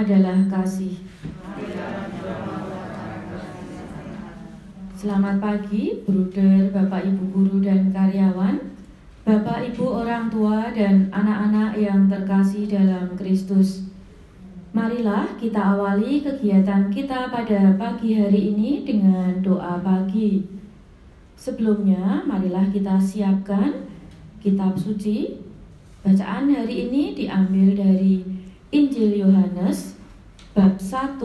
adalah kasih. Selamat pagi, bruder, Bapak Ibu guru dan karyawan, Bapak Ibu orang tua dan anak-anak yang terkasih dalam Kristus. Marilah kita awali kegiatan kita pada pagi hari ini dengan doa pagi. Sebelumnya, marilah kita siapkan kitab suci. Bacaan hari ini diambil dari Injil Yohanes bab 1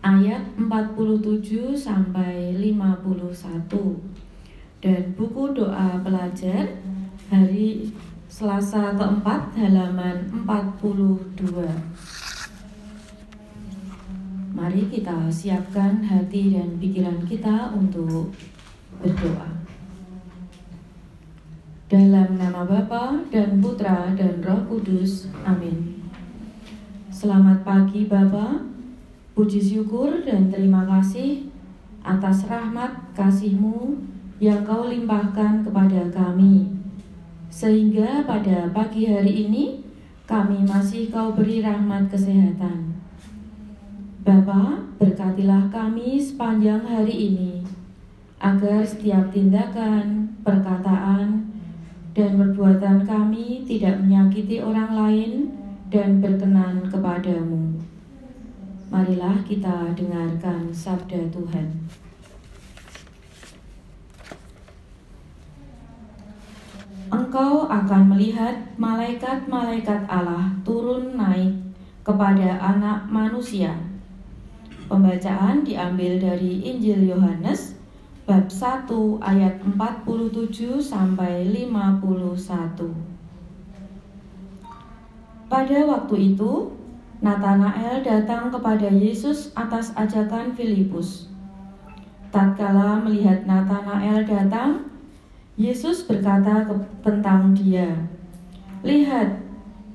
ayat 47 sampai 51 dan buku doa pelajar hari Selasa keempat halaman 42 Mari kita siapkan hati dan pikiran kita untuk berdoa. Dalam nama Bapa dan Putra dan Roh Kudus Amin Selamat pagi Bapak Puji syukur dan terima kasih atas rahmat kasihmu yang kau limpahkan kepada kami. Sehingga pada pagi hari ini kami masih kau beri rahmat kesehatan. Bapa, berkatilah kami sepanjang hari ini, agar setiap tindakan, perkataan, dan perbuatan kami tidak menyakiti orang lain dan berkenan kepadamu. Marilah kita dengarkan sabda Tuhan. Engkau akan melihat malaikat-malaikat Allah turun naik kepada anak manusia. Pembacaan diambil dari Injil Yohanes bab 1 ayat 47 sampai 51. Pada waktu itu, Nathanael datang kepada Yesus atas ajakan Filipus. Tatkala melihat Nathanael datang, Yesus berkata tentang dia, "Lihat,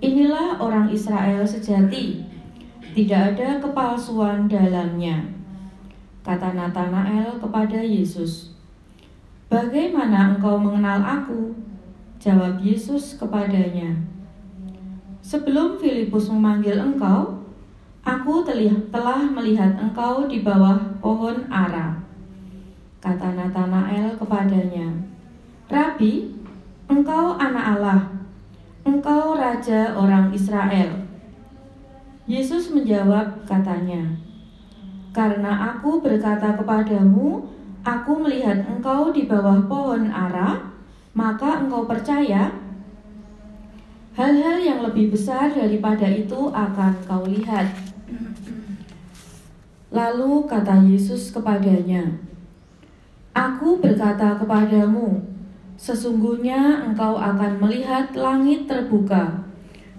inilah orang Israel sejati, tidak ada kepalsuan dalamnya." Kata Nathanael kepada Yesus, "Bagaimana engkau mengenal aku?" Jawab Yesus kepadanya, Sebelum Filipus memanggil engkau, aku telah melihat engkau di bawah pohon ara. Kata Nathanael kepadanya, Rabi, engkau anak Allah, engkau raja orang Israel. Yesus menjawab katanya, Karena aku berkata kepadamu, aku melihat engkau di bawah pohon ara, maka engkau percaya Hal-hal yang lebih besar daripada itu akan kau lihat. Lalu kata Yesus kepadanya, Aku berkata kepadamu, sesungguhnya engkau akan melihat langit terbuka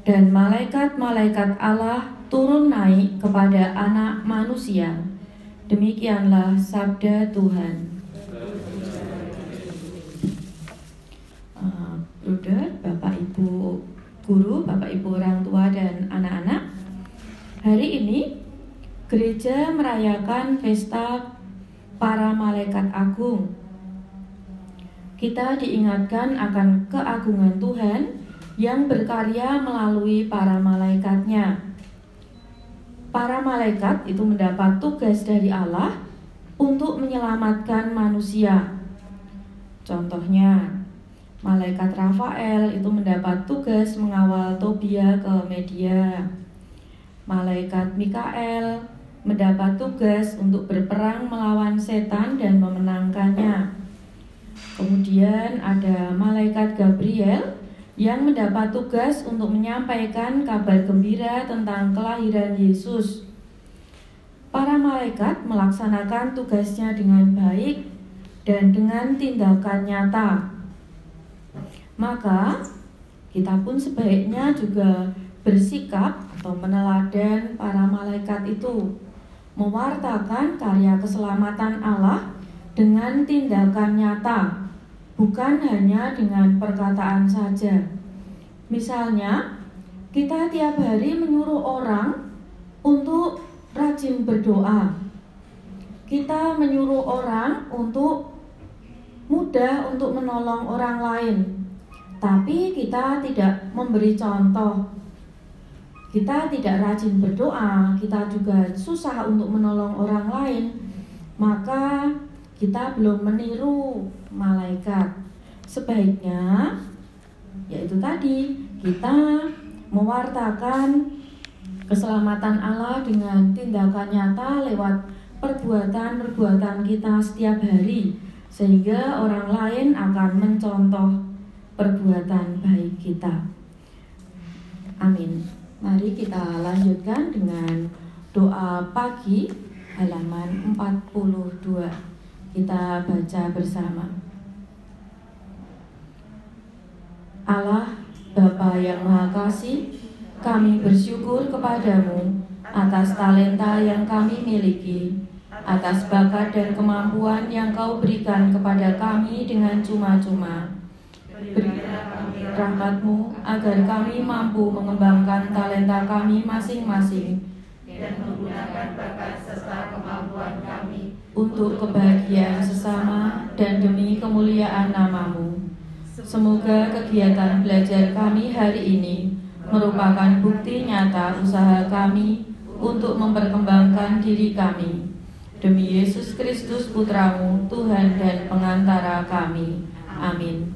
dan malaikat-malaikat Allah turun naik kepada anak manusia. Demikianlah sabda Tuhan. Uh, guru, Bapak Ibu orang tua dan anak-anak. Hari ini gereja merayakan pesta para malaikat agung. Kita diingatkan akan keagungan Tuhan yang berkarya melalui para malaikatnya. Para malaikat itu mendapat tugas dari Allah untuk menyelamatkan manusia. Contohnya, Malaikat Rafael itu mendapat tugas mengawal Tobia ke media. Malaikat Mikael mendapat tugas untuk berperang melawan setan dan memenangkannya. Kemudian ada malaikat Gabriel yang mendapat tugas untuk menyampaikan kabar gembira tentang kelahiran Yesus. Para malaikat melaksanakan tugasnya dengan baik dan dengan tindakan nyata maka kita pun sebaiknya juga bersikap atau meneladan para malaikat itu. Mewartakan karya keselamatan Allah dengan tindakan nyata bukan hanya dengan perkataan saja. Misalnya kita tiap hari menyuruh orang untuk rajin berdoa. Kita menyuruh orang untuk mudah untuk menolong orang lain tapi kita tidak memberi contoh. kita tidak rajin berdoa, kita juga susah untuk menolong orang lain, maka kita belum meniru malaikat. Sebaiknya yaitu tadi kita mewartakan keselamatan Allah dengan tindakan nyata lewat perbuatan-perbuatan kita setiap hari sehingga orang lain akan mencontoh perbuatan baik kita. Amin. Mari kita lanjutkan dengan doa pagi halaman 42. Kita baca bersama. Allah Bapa yang Maha Kasih, kami bersyukur kepadamu atas talenta yang kami miliki atas bakat dan kemampuan yang kau berikan kepada kami dengan cuma-cuma. Rahmatmu agar kami mampu mengembangkan talenta kami masing-masing dan menggunakan bakat serta kemampuan kami untuk kebahagiaan sesama dan demi kemuliaan namamu. Semoga kegiatan belajar kami hari ini merupakan bukti nyata usaha kami untuk memperkembangkan diri kami Demi Yesus Kristus Putramu, Tuhan dan pengantara kami. Amin.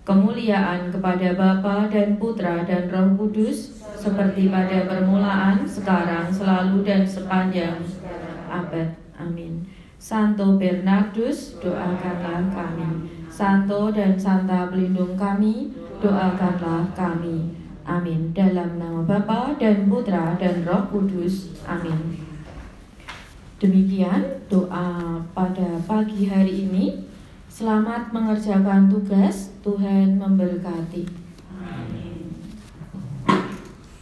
Kemuliaan kepada Bapa dan Putra dan Roh Kudus, seperti pada permulaan, sekarang, selalu, dan sepanjang abad. Amin. Santo Bernardus, doakanlah kami. Santo dan Santa pelindung kami, doakanlah kami. Amin. Dalam nama Bapa dan Putra dan Roh Kudus. Amin. Demikian doa pada pagi hari ini. Selamat mengerjakan tugas, Tuhan memberkati.